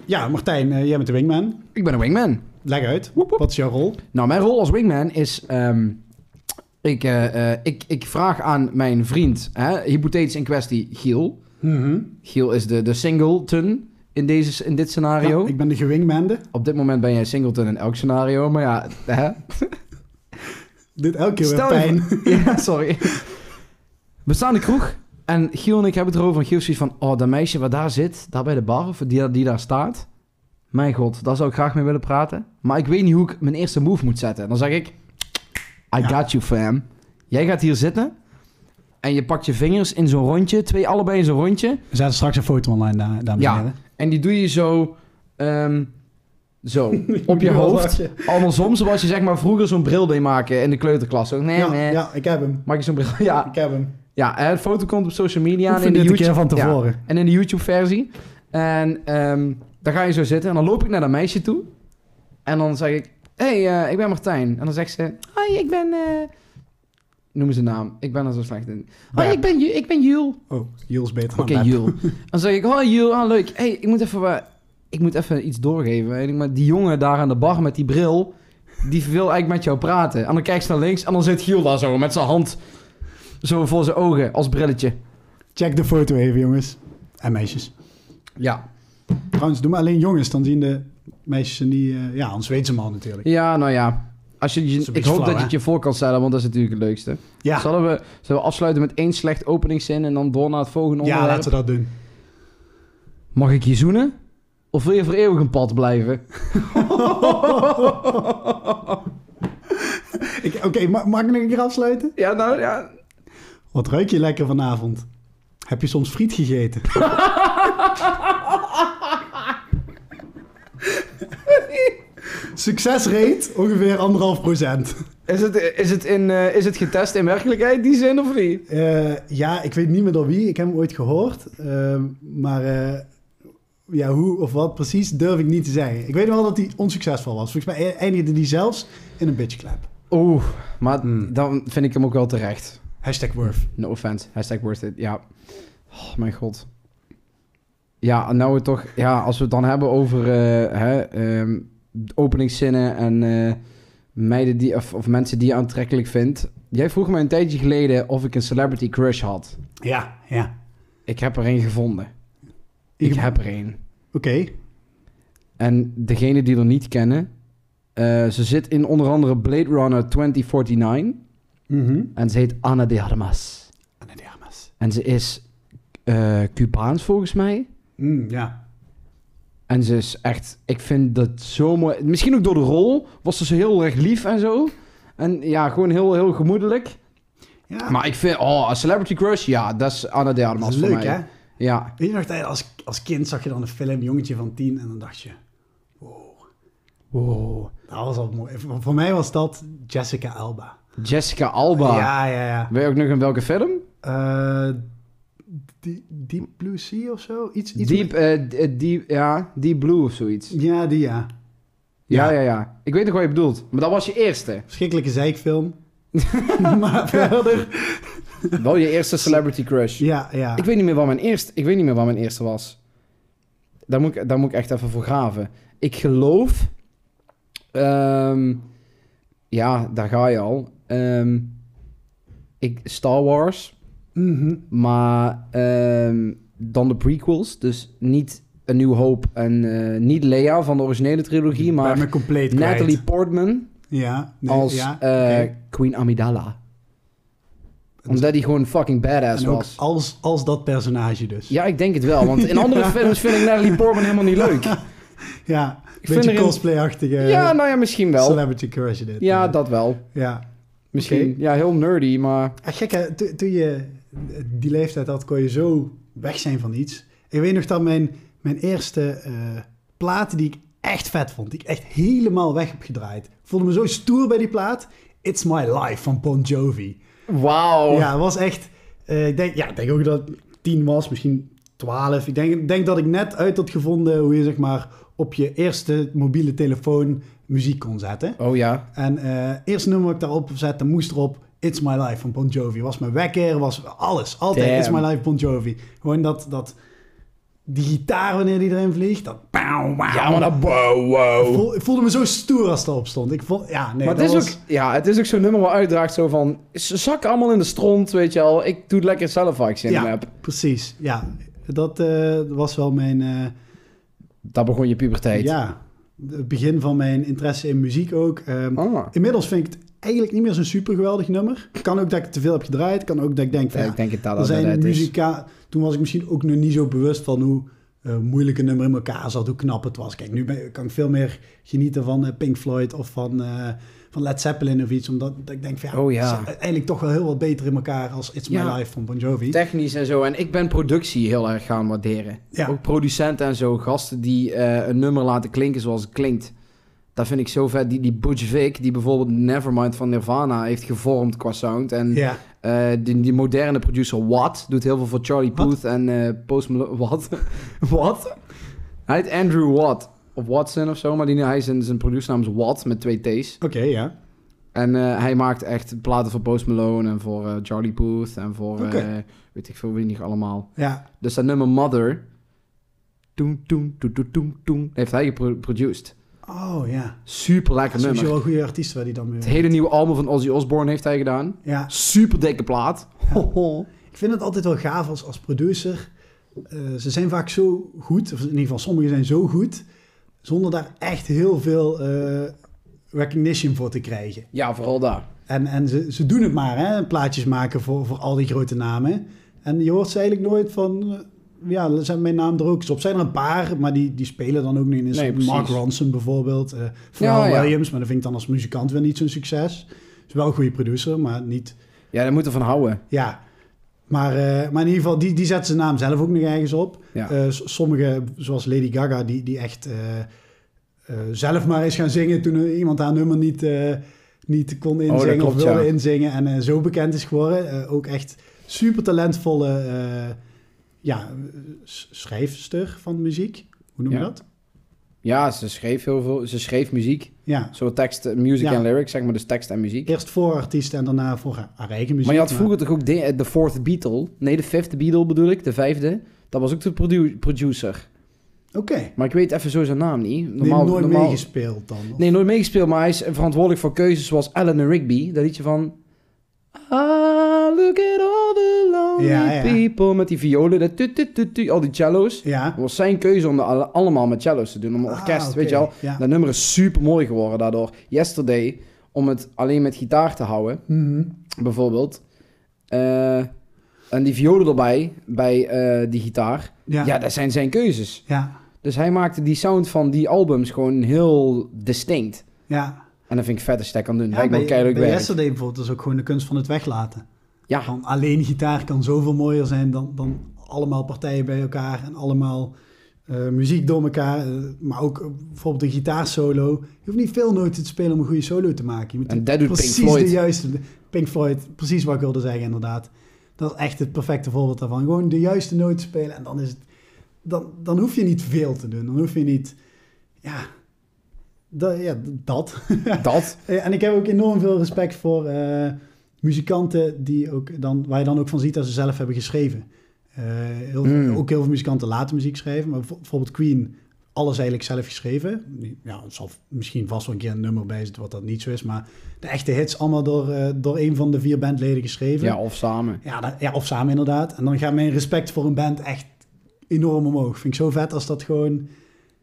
ja, Martijn, eh, jij bent de wingman. Ik ben een wingman. Leg uit. Woep, woep. Wat is jouw rol? Nou, mijn rol als wingman is... ehm, ik, eh, ik, ik vraag aan mijn vriend, hè, hypothetisch in kwestie, Giel. Mhm. Giel is de, de singleton in, deze, in dit scenario. Ja, ik ben de gewingmande. Op dit moment ben jij singleton in elk scenario, maar ja... Hè? Dit elke keer weer Stel je pijn. Ja, sorry. We staan in de kroeg en Giel en ik hebben het erover. En Giel is zoiets van, oh, dat meisje wat daar zit, daar bij de bar, of die, die daar staat. Mijn god, daar zou ik graag mee willen praten. Maar ik weet niet hoe ik mijn eerste move moet zetten. Dan zeg ik, I Ja. got you fam. Jij gaat hier zitten en je pakt je vingers in zo'n rondje, twee allebei in zo'n rondje. We zetten straks een foto online, da- dames en Ja. heren. En die doe je zo, ehm, zo, op je hoofd. Andersom, zoals je zeg maar vroeger zo'n bril deed maken in de kleuterklas. Nee, Ja, nee. ja, ik heb hem. Maak je zo'n bril, ja. Ik heb hem. Ja, de foto komt op social media en in de een YouTube, van ja, tevoren. en in de YouTube versie. En ehm dan ga je zo zitten en dan loop ik naar dat meisje toe. En dan zeg ik, hey, eh, ik ben Martijn. En dan zegt ze, hoi, ik ben... eh Noem ze naam. Ik ben er zo slecht in. Hoi, Ja. ik ben, ik ben Jul. Oh, Jules beter Oké. Jul. Dan zeg ik, hoi Jul, ah, leuk. hey, ik moet even... ik moet even iets doorgeven. En ik, maar die jongen daar aan de bar met die bril, die wil eigenlijk met jou praten. En dan kijk ze naar links en dan zit Giel daar zo met zijn hand zo voor zijn ogen als brilletje. Check de foto even, jongens. En meisjes. Ja. Trouwens, doe maar alleen jongens. Dan zien de meisjes die... eh, ja, anders weten ze hem al natuurlijk. Ja, nou ja. Als je, ik hoop flauw, dat je het je voor kan stellen, want dat is natuurlijk het leukste. Ja, Zullen, we, zullen we afsluiten met één slecht openingszin en dan door naar het volgende ja onderwerp? laten we dat doen. Mag ik je zoenen? Of wil je voor eeuwig een pad blijven? Ik- Oké, ma- mag ik nog een keer afsluiten? Ja, nou ja. Wat ruik je lekker vanavond? Heb je soms friet gegeten? Succesrate ongeveer anderhalf procent. Is het, is, het in, eh, is het getest in werkelijkheid, die zin, of niet? Eh, ja, ik weet niet meer door wie. Ik heb hem ooit gehoord. Ehm, maar eh, ja, hoe of wat precies durf ik niet te zeggen. Ik weet wel dat hij onsuccesvol was. Volgens mij eindigde hij zelfs in een bitchclap. Oeh, maar Hmm. dan vind ik hem ook wel terecht. Hashtag worth. No offense. Hashtag worth it. Ja. Oh, mijn god. Ja, nou toch... Ja, als we het dan hebben over eh, hè, ehm, openingszinnen en eh, meiden die... Of, of mensen die je aantrekkelijk vindt. Jij vroeg me een tijdje geleden of ik een celebrity crush had. Ja, ja. Ik heb er een gevonden. Ik Ik- heb er een. Oké. En degene die er niet kennen... eh, ze zit in onder andere Blade Runner 2049. Mhm. En ze heet Ana de Armas. Anna de Armas. En ze is eh Cubaans volgens mij. Mm, ja. En ze is echt, ik vind dat zo mooi. Misschien ook door de rol was ze zo heel erg lief en zo. En ja, gewoon heel, heel gemoedelijk. ja. Maar ik vind, oh, een celebrity crush, ja, dat is Anna de dat Armas is voor leuk, mij. hè? Ja, Weet je nog, als, als kind zag je dan een film, jongetje van tien, en dan dacht je... Wow, wow. dat was al mooi. Voor, mij was dat Jessica Alba. Jessica Alba. Ja, ja, ja. Weet je ook nog in welke film? Eh, Die- Deep Blue Sea of zo? Iets, iets Deep, eh, d- eh, deep, ja, Deep Blue of zoiets. Ja, die ja. Ja, Ja. ja, ja. Ik weet nog wat je bedoelt. Maar dat was je eerste. Verschrikkelijke zeikfilm. maar verder... Wel je eerste celebrity crush. Ja, ja. Ik weet niet meer wat mijn eerste, ik weet niet meer wat mijn eerste was. Daar moet ik, daar moet ik echt even voor graven. Ik geloof... ehm, ja, daar ga je al. Ehm, ik, Star Wars, Mhm. maar ehm, dan de prequels. Dus niet A New Hope en eh, niet Leia van de originele trilogie, maar kwijt. Natalie Portman Ja. nee, als ja, eh. Queen Amidala. Omdat die gewoon fucking badass En ook was. als, als dat personage dus. Ja, ik denk het wel. Want in andere films vind ik Natalie Portman helemaal niet leuk. Ja, Ik beetje cosplay-achtige Ja, nou ja, misschien wel. celebrity crush dit. Ja, eh. dat wel. Ja. Misschien. Ja, heel nerdy, maar... Ah, gek hè, to- toen je die leeftijd had, kon je zo weg zijn van iets. Ik weet nog dat mijn, mijn eerste eh plaat die ik echt vet vond, die ik echt helemaal weg heb gedraaid. Ik voelde me zo stoer bij die plaat. It's My Life van Bon Jovi. Wauw. Ja, het was echt... eh, ik, denk, ja, ik denk ook dat het tien was, misschien twaalf. Ik denk, ik denk dat ik net uit had gevonden hoe je zeg maar op je eerste mobiele telefoon muziek kon zetten. Oh ja. En eh eerste nummer dat ik daarop zette, moest erop It's My Life van Bon Jovi. Was mijn wekker, was alles. Altijd Damn. It's My Life Bon Jovi. Gewoon dat, dat die gitaar wanneer die erin vliegt, dat Ja, maar dat... Wow, wow. Ik voel- ik voelde me zo stoer als het erop stond. Ik vond, ja, nee, maar het dat is, was... ook, ja, het is ook zo'n nummer waar uitdraagt zo van... Ze zakken allemaal in de stront, weet je wel. Ik doe het lekker zelf waar ik zin in Ja, heb. precies. Ja, dat eh, was wel mijn... eh, Daar begon je puberteit. ja, het begin van mijn interesse in muziek ook. Ehm, Ah. Inmiddels vind ik het eigenlijk niet meer zo'n super geweldig nummer. Kan ook dat ik te veel heb gedraaid. Kan ook dat ik denk Ja, ja, ik denk het dat er dat zijn muzika. Toen was ik misschien ook nog niet zo bewust van hoe eh, moeilijk een nummer in elkaar zat, hoe knap het was. Kijk, nu ben, kan ik veel meer genieten van eh, Pink Floyd of van, eh, van Led Zeppelin of iets. Omdat dat ik denk van ja, Oh ja. het is eigenlijk toch wel heel wat beter in elkaar als It's My Ja. Life van Bon Jovi. Technisch en zo. En ik ben productie heel erg gaan waarderen. Ja. Ook producenten en zo. Gasten die een nummer laten klinken zoals het klinkt. Dat vind ik zo vet. Die, die Butch Vig, die bijvoorbeeld Nevermind van Nirvana heeft gevormd qua sound. En Ja, eh, die, die moderne producer Watt doet heel veel voor Charlie? Puth en eh Post Malone. Wat? Wat? Hij heet Andrew Watt. Of Watson of zo. Maar die, hij is een, zijn producernaam is Watt met twee T's. oké, ja. En eh, hij maakt echt platen voor Post Malone en voor Charlie Puth en voor weet ik veel wie niet allemaal. Ja, Dus dat nummer Mother, toen, toen, toen, toen, toen, toen, heeft hij geproduced. Oh ja. Super lekker Sowieso nummer. wel goede artiesten waar die dan mee Het hele nieuwe album van Ozzy Osbourne heeft hij gedaan. Ja, Super dikke plaat. Ik vind het altijd wel gaaf als, als producer. Eh, ze zijn vaak zo goed, of in ieder geval sommigen zijn zo goed, zonder daar echt heel veel eh, recognition voor te krijgen. Ja, vooral daar. En, en ze, ze doen het maar, hè, plaatjes maken voor, voor al die grote namen. En je hoort ze eigenlijk nooit van, eh, ja, zijn mijn naam er ook eens op. zijn er een paar, maar die, die spelen dan ook niet in. Nee. Mark Ronson bijvoorbeeld, Pharrell Ja, ja. Williams, maar dat vind ik dan als muzikant weer niet zo'n succes. Is wel een goede producer, maar niet... Ja, daar moeten we van houden. Ja, maar, eh, maar in ieder geval, die, die zetten zijn naam zelf ook nog ergens op. Ja. Eh, sommige, zoals Lady Gaga, die, die echt zelf maar is gaan zingen toen iemand haar nummer niet, niet kon inzingen Oh, klopt, of wilde ja. inzingen. En zo bekend is geworden. Ook echt super talentvolle ja, schrijfster van muziek. Hoe noem je Ja. dat? Ja, ze schreef heel veel. Ze schreef muziek. Ja, Zo tekst, eh, music Ja. en lyrics, zeg maar. Dus tekst en muziek. eerst voor artiesten en daarna voor haar, eigen muziek. Maar je had vroeger toch ook de, eh, de fourth Beatle? Nee, de fifth Beatle bedoel ik. De vijfde. Dat was ook de produ- producer. Oké, Maar ik weet even zo zijn naam niet. Normaal, heeft nooit normaal, meegespeeld dan? of? Nee, nooit meegespeeld, maar hij is verantwoordelijk voor keuzes zoals Eleanor Rigby. Dat liedje van... Ah, look Ja, ja. people. Met die violen, de tu, tu, tu, al die cello's. Ja. Het was zijn keuze om dat alle- allemaal met cello's te doen. Om een orkest, Ah, oké, weet je wel. ja. Dat nummer is super mooi geworden daardoor. Yesterday, om het alleen met gitaar te houden, Mhm. bijvoorbeeld. Eh, en die violen erbij, bij eh, die gitaar. Ja. Ja. dat zijn zijn keuzes. ja. Dus hij maakte die sound van die albums gewoon heel distinct. Ja, En dat vind ik vet als je dat kan doen. ja Lijkt me bij, bij. Yesterday bijvoorbeeld is ook gewoon de kunst van het weglaten. Ja, Van alleen gitaar kan zoveel mooier zijn dan, dan allemaal partijen bij elkaar en allemaal eh, muziek door elkaar. eh, maar ook eh, bijvoorbeeld een gitaarsolo. Je hoeft niet veel noten te spelen om een goede solo te maken. Je moet En dat doet Pink precies Floyd. de juiste. Pink Floyd, precies wat ik wilde zeggen inderdaad. Dat is echt het perfecte voorbeeld daarvan. Gewoon de juiste noten spelen en dan is het... Dan, dan hoef je niet veel te doen. Dan hoef je niet... Ja, dat. Ja, dat. dat. En ik heb ook enorm veel respect voor muzikanten die ook dan, waar je dan ook van ziet dat ze zelf hebben geschreven. Eh, heel, veel- Mm. Ook heel veel muzikanten laten muziek schrijven, maar bijvo- bijvoorbeeld Queen, alles eigenlijk zelf geschreven. Ja, er zal misschien vast wel een keer een nummer bij zitten wat dat niet zo is, maar de echte hits allemaal door, eh, door een van de vier bandleden geschreven. Ja, of samen. Ja, dat- ja, of samen inderdaad. En dan gaat mijn respect voor een band echt enorm omhoog. Vind ik zo vet als dat gewoon...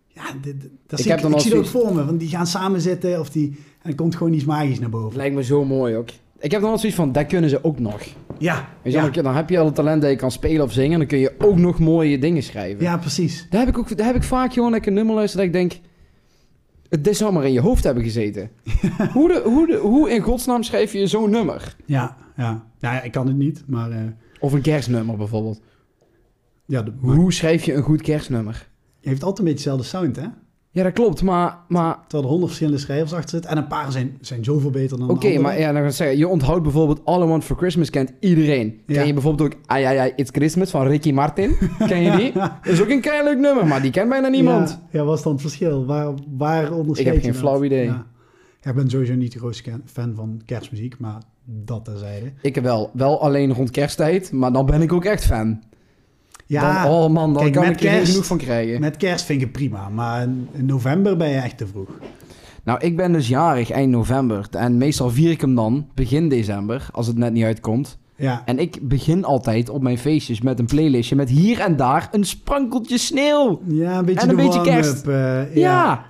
Ja, dit, dit- dat Ik zie heb ik, dan ik al zie het ook voor me. Want die gaan samen zitten of die, en er komt gewoon iets magisch naar boven. Lijkt me zo mooi ook. Ik heb dan altijd zoiets van, dat kunnen ze ook nog. Ja, Weet je, ja, dan, dan heb je al het talent dat je kan spelen of zingen. En dan kun je ook nog mooie dingen schrijven. ja, precies. Daar heb ik, ook, daar heb ik vaak gewoon ik een nummer luister dat ik denk... Het zou maar in je hoofd hebben gezeten. hoe, de, hoe, de, hoe in godsnaam schrijf je zo'n nummer? Ja, ja. ja, ja, ik kan het niet, maar... eh, Of een kerstnummer bijvoorbeeld. ja, de, Hoe schrijf je een goed kerstnummer? je heeft altijd een beetje dezelfde sound, hè? Ja, dat klopt, maar... maar Terwijl er honderd verschillende schrijvers achter zitten. En een paar zijn, zijn zoveel beter dan de Oké, maar ja, dan ga ik zeggen, je onthoudt bijvoorbeeld All I Want For Christmas kent iedereen. Ja. Ken je bijvoorbeeld ook Ai Ai Ai It's Christmas van Ricky Martin? Ken je die? Dat is ook een keihard leuk nummer, maar die kent bijna niemand. Ja, ja, wat is dan het verschil? Waar, waar onderscheid Ik heb geen flauw idee. Ja. Ja, ik ben sowieso niet de grootste fan van kerstmuziek, maar dat terzijde. Ik wel. Wel alleen rond kersttijd, maar dan ben ik ook echt fan. Ja, Dan, oh man, dan kijk, kan met ik er kerst- genoeg van krijgen. met kerst vind ik het prima, maar in november ben je echt te vroeg. Nou, ik ben dus jarig eind november. En meestal vier ik hem dan begin december, als het net niet uitkomt. Ja, En ik begin altijd op mijn feestjes met een playlistje met hier en daar een sprankeltje sneeuw. ja een beetje En een beetje eh, Ja. ja.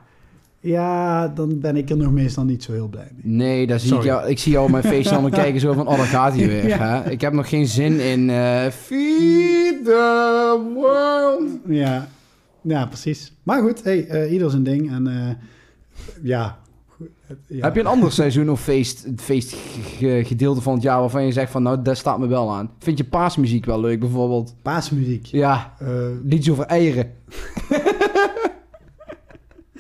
Ja, dan ben ik er nog meestal niet zo heel blij mee. Nee, daar zie ik, jou, ik zie jou op mijn feestje dan kijken zo van, oh, daar gaat hij weer. Ja. Hè? Ik heb nog geen zin in Feed the World. Ja, ja precies. Maar goed, hey, eh, ieder zijn ding. En eh, ja. Heb je een ander seizoen of feest, feestgedeelte van het jaar waarvan je zegt van, nou, dat staat me wel aan. Vind je paasmuziek wel leuk bijvoorbeeld? paasmuziek? Ja, Eh, liedjes over eieren.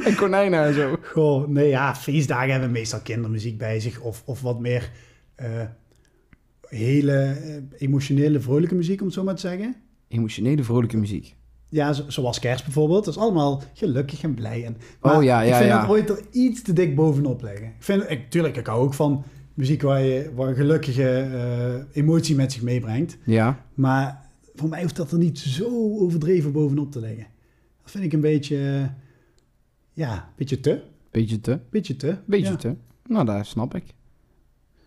en konijnen en zo. Goh, nee, ja, feestdagen hebben meestal kindermuziek bij zich. Of, of wat meer eh, hele eh, emotionele, vrolijke muziek, om het zo maar te zeggen. Emotionele, vrolijke muziek. Ja, zo- zoals kerst bijvoorbeeld. Dat is allemaal gelukkig en blij. En, Oh, ja, ja, Ik vind ja. het ooit er iets te dik bovenop leggen. Ik vind, ik, tuurlijk, ik hou ook van muziek waar je waar een gelukkige eh, emotie met zich meebrengt. Ja. Maar voor mij hoeft dat er niet zo overdreven bovenop te leggen. Dat vind ik een beetje, ja, beetje te. Beetje te. Beetje te. Beetje ja. te. Nou, dat snap ik.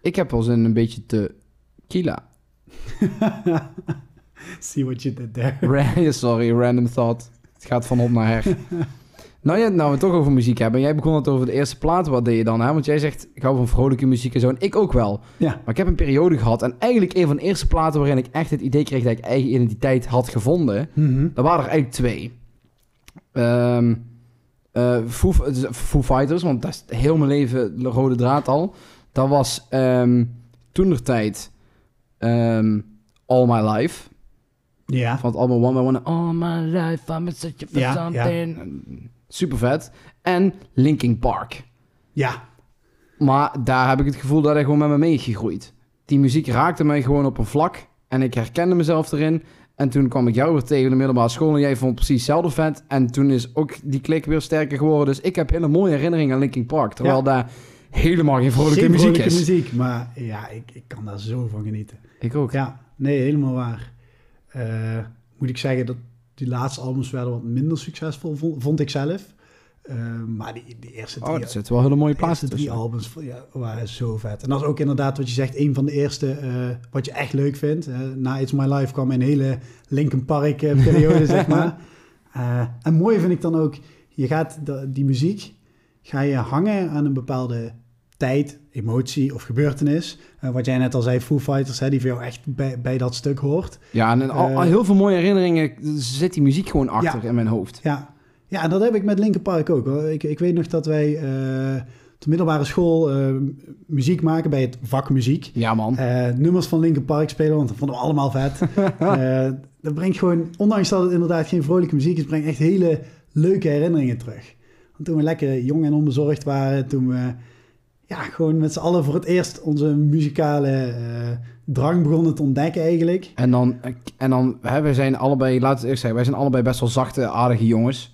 Ik heb wel zin een beetje te kila. See what you did there. Ra- Sorry, random thought. Het gaat van op naar her. nou ja, nou we het toch over muziek hebben. Jij begon het over de eerste plaat. Wat deed je dan? Hè? Want jij zegt, ik hou van vrolijke muziek en zo. En ik ook wel. Ja. Maar ik heb een periode gehad. En eigenlijk een van de eerste platen waarin ik echt het idee kreeg dat ik eigen identiteit had gevonden. Mhm. Er waren er eigenlijk twee. Ehm eh, Foo, is Foo Fighters, want dat is heel mijn leven de rode draad al. Dat was ehm toen de tijd ehm, All My Life. Ja. Van het album One by One. All My Life, I'm searching for Ja, something. Super vet. En Linkin Park. Ja. Maar daar heb ik het gevoel dat hij gewoon met me meegegroeid. Die muziek raakte mij gewoon op een vlak. En ik herkende mezelf erin. En toen kwam ik jou weer tegen de middelbare school. En jij vond precies hetzelfde vet. En toen is ook die klik weer sterker geworden. Dus ik heb hele mooie herinneringen aan Linkin Park. Terwijl Ja. daar helemaal geen vrolijke Geen muziek vrolijke is. muziek, maar ja, ik, ik kan daar zo van genieten. Ik ook. Ja, nee, helemaal waar. Eh, moet ik zeggen dat die laatste albums werden wat minder succesvol, vond, vond ik zelf. Eh, maar die, die eerste Oh, drie, er zitten wel hele mooie plaatsen drie tussen. albums ja, waren zo vet. En dat is ook inderdaad wat je zegt, een van de eerste eh, wat je echt leuk vindt. Eh, na It's My Life kwam een hele Linkin Park eh, periode, zeg maar. En mooi vind ik dan ook, je gaat de- die muziek, ga je hangen aan een bepaalde tijd, emotie of gebeurtenis. Wat jij net al zei, Foo Fighters, hè, die voor jou echt bij, bij dat stuk hoort. Ja, en al, heel veel mooie herinneringen zit die muziek gewoon achter Ja. in mijn hoofd. Ja, ja en dat heb ik met Linkin Park ook. Ik, ik weet nog dat wij eh op de middelbare school eh, muziek maken bij het vak muziek. Ja, man. Eh, nummers van Linkin Park spelen, want dat vonden we allemaal vet. Dat brengt gewoon, ondanks dat het inderdaad geen vrolijke muziek is, brengt echt hele leuke herinneringen terug. Want toen we lekker jong en onbezorgd waren, toen we ja, gewoon met z'n allen voor het eerst onze muzikale drang begonnen te ontdekken eigenlijk. En dan, en dan hè, wij zijn allebei, laten we het eerst zeggen, wij zijn allebei best wel zachte, aardige jongens.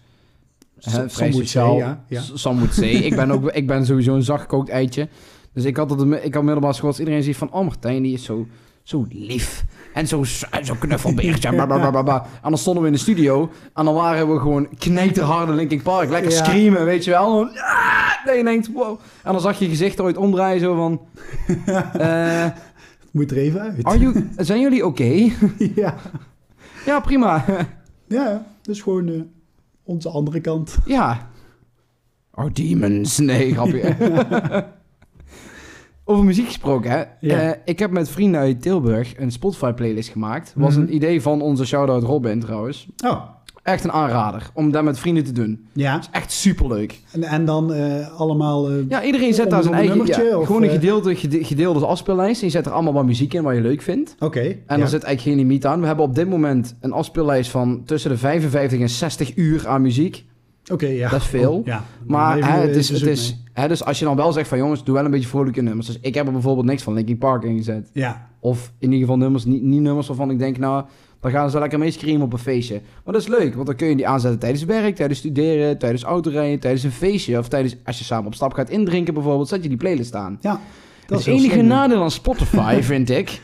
Hè, Some vrij would sociaal. say, ja, ja. S- Some would say. ik, ben ook, ik ben sowieso een zachtgekookt eitje. Dus ik had, het, ik had middelbare school, als iedereen ziet van, oh Martijn, die is zo, zo lief. En zo, zo knuffelbeertje. bla, bla, bla, bla, bla. En dan stonden we in de studio. En dan waren we gewoon knijterharde Linkin Park. Lekker Ja. screamen, weet je wel. Ah, dat je denkt, wow. En dan zag je gezicht ooit omdraaien, zo van... eh, Het moet er even uit. are you, zijn jullie oké? ja. ja, prima. ja, dus gewoon eh, onze andere kant. Ja. Oh, demons. Nee, grapje. Over muziek gesproken, hè. Ja. Eh, ik heb met vrienden uit Tilburg een Spotify-playlist gemaakt. Was Mhm. een idee van onze shout-out Robin, trouwens. Oh, Echt een aanrader om dat met vrienden te doen. ja. Echt superleuk. En, en dan eh, allemaal... eh, Ja, iedereen zet daar zijn eigen... nummertje, ja, of, gewoon een eh? gedeelde, gede- gedeelde afspeellijst. En je zet er allemaal wat muziek in wat je leuk vindt. Oké. En ja. er zit eigenlijk geen limiet aan. We hebben op dit moment een afspeellijst van tussen de 55 en 60 uur aan muziek. Oké, ja. Dat is veel. Oh, ja. Maar Even, hè, het is, het is, hè, dus als je dan wel zegt van jongens, doe wel een beetje vrolijke nummers. Dus ik heb er bijvoorbeeld niks van Linkin Park ingezet. Ja, Of in ieder geval nummers, niet, niet nummers waarvan ik denk, nou, dan gaan ze lekker mee screamen op een feestje. Maar dat is leuk, want dan kun je die aanzetten tijdens werk, tijdens studeren, tijdens autorijden, tijdens een feestje. Of tijdens, als je samen op stap gaat indrinken bijvoorbeeld, zet je die playlist aan. ja. Het is enige slim, hè? nadeel aan Spotify, vind ik.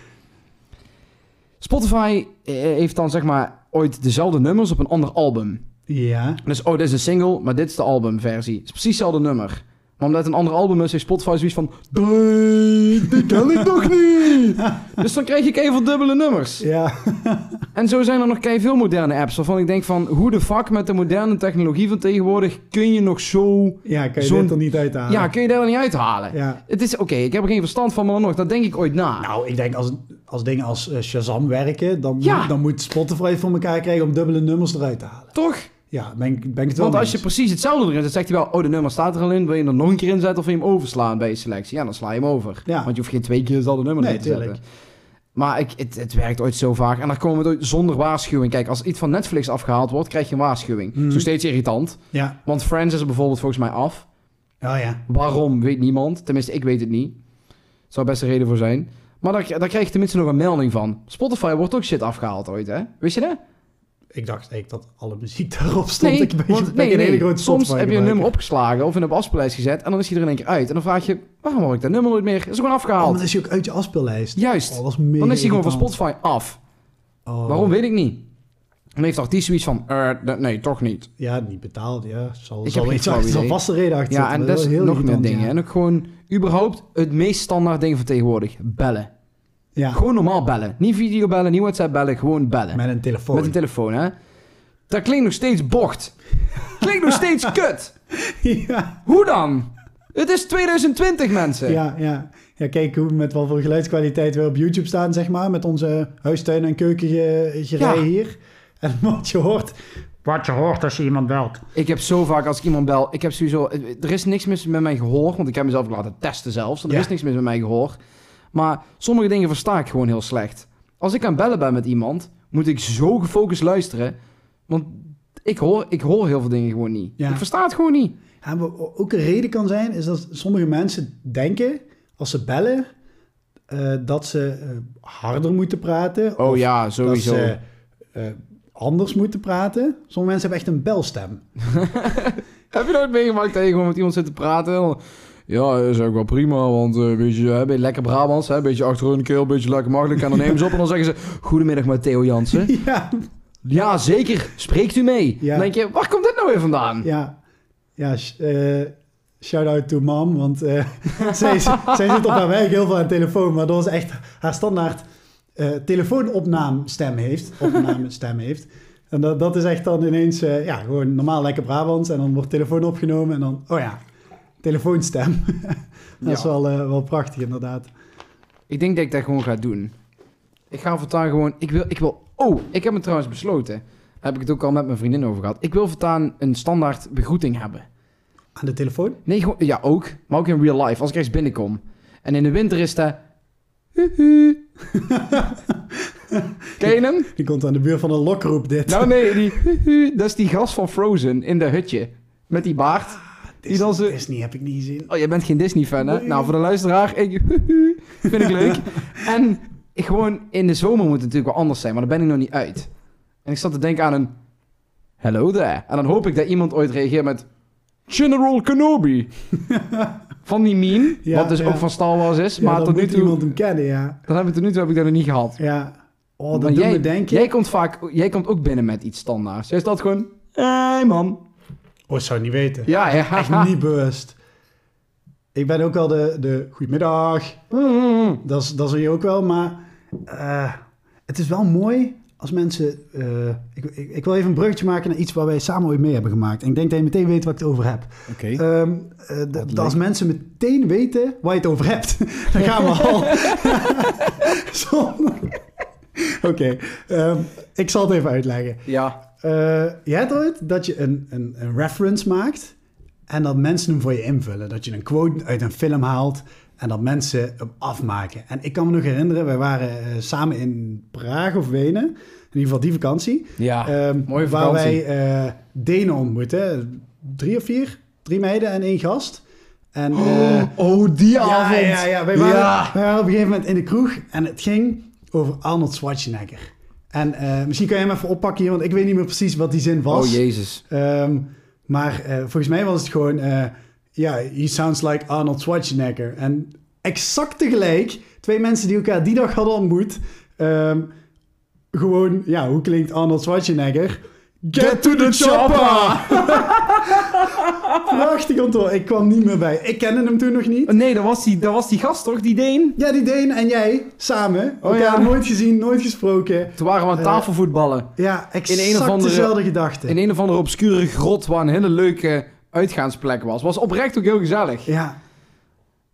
Spotify eh, heeft dan zeg maar ooit dezelfde nummers op een ander album. Ja. Dus, oh, dit is een single, maar dit is de albumversie. Het is precies hetzelfde nummer. Maar omdat het een ander album is, heeft Spotify zoiets van... Die ken ik nog niet. dus dan krijg ik even dubbele nummers. Ja. En zo zijn er nog veel moderne apps waarvan ik denk van... Hoe de fuck met de moderne technologie van tegenwoordig kun je nog zo... ja, kan je dit er niet uithalen? Ja, kun je daar wel niet uithalen? Ja. Het is oké, ik heb er geen verstand van, maar nog, dat denk ik ooit na. Nou, ik denk als, als dingen als eh, Shazam werken, dan, Ja. moet, dan moet Spotify voor elkaar krijgen om dubbele nummers eruit te halen. Toch? Ja, ben ik, ben ik het wel Want als je precies hetzelfde erin zet, zegt hij wel... Oh, de nummer staat er al in. Wil je hem er nog een keer inzetten of wil je hem overslaan bij je selectie? Ja, dan sla je hem over. Ja. Want je hoeft geen twee keer hetzelfde nummer Nee, erin te zetten. tuurlijk. Maar ik, het, het werkt ooit zo vaak. En dan komen we ooit zonder waarschuwing. Kijk, als iets van Netflix afgehaald wordt, krijg je een waarschuwing. Mhm. Zo steeds irritant. Ja. Want Friends is er bijvoorbeeld volgens mij af. Oh ja. Waarom, weet niemand. Tenminste, ik weet het niet. Zou best een reden voor zijn. Maar daar, daar krijg je tenminste nog een melding van. Spotify wordt ook shit afgehaald ooit, hè? Wist je dat? Ik dacht eigenlijk dat alle muziek daarop stond. Nee, ik ben, want, ben nee, een nee. hele grote soms heb je een nummer opgeslagen of in een afspeellijst gezet en dan is hij er in één keer uit. En dan vraag je, waarom hoor ik dat nummer nooit meer? Is er gewoon Oh, afgehaald. maar dan is hij ook uit je afspeellijst. Juist. Oh, dan is hij gewoon van. Spotify af. Oh. Waarom weet ik niet. Dan heeft artiest zoiets van, eh, nee, toch niet. Ja, niet betaald. Ja, zal, Ik zal heb iets achter, zal vaste reden achter Ja, en dat is heel nog meer dingen. ja. En ook gewoon, überhaupt, het meest standaard ding van tegenwoordig. Bellen. Ja, Gewoon normaal bellen. Niet videobellen, niet WhatsApp bellen, gewoon bellen. met een telefoon. Met een telefoon, hè. Dat klinkt nog steeds bocht. klinkt nog steeds kut. ja, Hoe dan? Het is 2020, mensen. ja, ja. Ja, kijk hoe, met wat voor geluidskwaliteit we op YouTube staan, zeg maar. Met onze huistuin- en keukengerij Ja. hier. En wat je hoort... Wat je hoort als je iemand belt. Ik heb zo vaak als ik iemand bel, ik heb sowieso, er is niks mis met mijn gehoor, want ik heb mezelf laten testen zelfs. Er Ja. is niks mis met mijn gehoor. Maar sommige dingen versta ik gewoon heel slecht. Als ik aan het bellen ben met iemand, moet ik zo gefocust luisteren, want ik hoor, ik hoor heel veel dingen gewoon niet. Ja. Ik versta het gewoon niet. Ja, maar ook een reden kan zijn, is dat sommige mensen denken, als ze bellen, eh, dat ze eh, harder moeten praten. Oh of ja, dat sowieso. ze eh, anders moeten praten. Sommige mensen hebben echt een belstem. Heb je nooit meegemaakt dat je gewoon met iemand zit te praten? Ja, dat is ook wel prima, want een beetje, hè, een beetje lekker Brabants, hè, een beetje achter hun keel, een beetje lekker makkelijk. En dan nemen ze op en dan zeggen ze, goedemiddag met Theo Jansen. ja, Ja, zeker. Spreekt u mee. Ja. Dan denk je, waar komt dit nou weer vandaan? ja, ja. eh, shout-out to mom, want eh, zij, zij zit op haar werk heel veel aan de telefoon, maar dat was echt haar standaard telefoonopnaamstem heeft. Opnamestem heeft. En dat, dat is echt dan ineens, ja, gewoon normaal lekker Brabants. En dan wordt telefoon opgenomen en dan, oh ja, telefoonstem. dat is Ja. wel, eh, wel prachtig inderdaad. Ik denk dat ik dat gewoon ga doen. Ik ga voortaan gewoon, ik wil, ik wil, oh, ik heb me trouwens besloten. Heb ik het ook al met mijn vriendin over gehad. Ik wil voortaan een standaard begroeting hebben. Aan de telefoon? Nee, gewoon, ja ook, maar ook in real life, als ik ergens binnenkom. En in de winter is dat... Huhu. Ken je hem? Die komt aan de buurt van een lokroep dit. Nou nee, die, dat is die gast van Frozen in dat hutje. Met die baard. Disney, heb ik niet gezien. Oh, jij bent geen Disney-fan, hè? Nee. Nou, voor de luisteraar, ik, vind ik leuk. en ik gewoon, in de zomer moet het natuurlijk wel anders zijn, maar daar ben ik nog niet uit. En ik zat te denken aan een hello there. En dan hoop ik dat iemand ooit reageert met General Kenobi. van die meme, Ja, wat dus ja. ook van Star Wars is. Ja, maar tot nu toe, iemand hem kennen, ja. dan heb ik tot nu toe heb ik dat nog niet gehad. Ja. Oh, dat doet jij, me denken. jij komt vaak, jij komt ook binnen met iets standaards. Jij staat gewoon, hey man. Oh, ik zou het niet weten. Ja, ja. Echt niet bewust. Ik ben ook wel de, de goedemiddag. Mm. Dat is, dat is je ook wel, maar eh, het is wel mooi als mensen... eh, ik, ik, ik wil even een bruggetje maken naar iets waar wij samen ooit mee hebben gemaakt. En ik denk dat je meteen weet waar ik het over heb. Oké. Ehm, eh, als mensen meteen weten waar je het over hebt, dan gaan we al. Oké, ehm, ik zal het even uitleggen. ja. Eh, je hebt ooit dat je een, een, een reference maakt en dat mensen hem voor je invullen. Dat je een quote uit een film haalt en dat mensen hem afmaken. En ik kan me nog herinneren, wij waren eh, samen in Praag of Wenen. In ieder geval die vakantie. Ja, mooie Waar wij eh Denen ontmoeten. drie of vier. Drie meiden en één gast. En, eh, oh, die ja, avond. ja, ja. Wij, waren, Ja. wij waren op een gegeven moment in de kroeg en het ging over Arnold Schwarzenegger. En eh, misschien kan je hem even oppakken hier, want ik weet niet meer precies wat die zin was. Oh, jezus. Ehm, maar eh, volgens mij was het gewoon... eh, Ja, he sounds like Arnold Schwarzenegger. En exact tegelijk, twee mensen die elkaar die dag hadden ontmoet... ehm, gewoon, ja, hoe klinkt Arnold Schwarzenegger? Get to the chopper! Prachtig onthoor. Ik kwam niet meer bij. Ik kende hem toen nog niet. Nee, dat was, die, dat was die gast toch, die Deen? Ja, die Deen en jij samen. Oh, Elkaar ja. nooit gezien, nooit gesproken. Toen waren we aan Eh, tafelvoetballen. Ja, exact een of andere- dezelfde gedachte. In een of andere obscure grot waar een hele leuke uitgaansplek was. Was oprecht ook heel gezellig. Ja,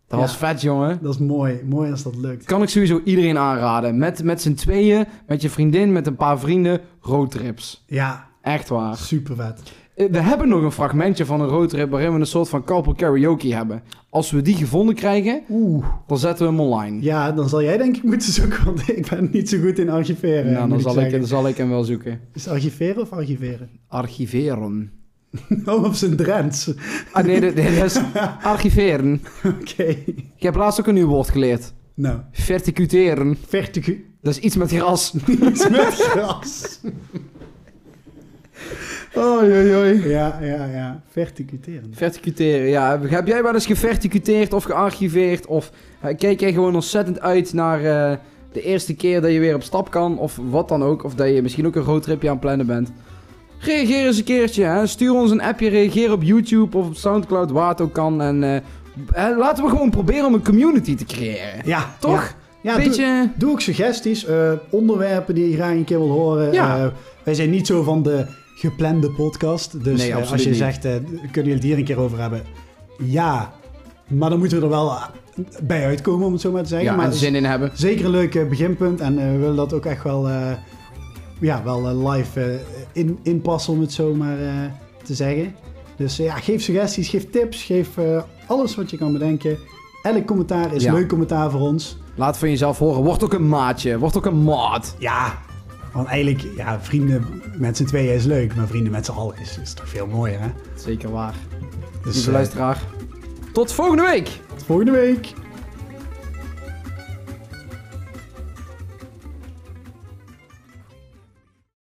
Dat Ja. was vet, jongen. dat is mooi. Mooi als dat lukt. Kan ik sowieso iedereen aanraden. Met, met z'n tweeën, met je vriendin, met een paar vrienden, roadtrips. Ja, Echt waar. super vet. Eh, We hebben nog een fragmentje van een roadtrip waarin we een soort van couple karaoke hebben. Als we die gevonden krijgen, Oeh. dan zetten we hem online. Ja, dan zal jij denk ik moeten zoeken, want ik ben niet zo goed in archiveren. nou, dan zal, ik, dan zal ik hem wel zoeken. Is archiveren of archiveren? Archiveren. Oh, op zijn Drents. Ah nee, dit, dit is archiveren. Oké. Ik heb laatst ook een nieuw woord geleerd. Nou, Verticuteren. verticu... Dat is iets met gras. Iets met gras. Oei, oei, oei. Ja, ja, ja. Verticuteren. Verticuteren, ja. Heb jij wel eens geverticuteerd of gearchiveerd? Of eh, kijk jij gewoon ontzettend uit naar eh, de eerste keer dat je weer op stap kan? Of wat dan ook? Of dat je misschien ook een roadtripje aan het plannen bent? Reageer eens een keertje. Hè? Stuur ons een appje. Reageer op YouTube of op Soundcloud, waar het ook kan. En eh, laten we gewoon proberen om een community te creëren. Ja, Toch? Ja, Beetje... doe, doe ook suggesties, onderwerpen die je graag een keer wil horen. Ja. Wij zijn niet zo van de geplande podcast. Dus Nee, eh, als je niet. zegt, eh, kunnen jullie het hier een keer over hebben? Ja, maar dan moeten we er wel bij uitkomen, om het zo maar te zeggen. ja, maar en zin in hebben. zeker een leuk beginpunt. En eh, we willen dat ook echt wel, ja, wel live in, inpassen, om het zo maar te zeggen. Dus ja, geef suggesties, geef tips, geef alles wat je kan bedenken. Elk commentaar is Ja. leuk commentaar voor ons. Laat van jezelf horen. Word ook een maatje. Word ook een maat. Ja, want eigenlijk, ja, vrienden met z'n tweeën is leuk, maar vrienden met z'n allen is, is toch veel mooier, hè? Zeker waar. Dus Lieve eh, luisteraar. Tot volgende week. tot volgende week.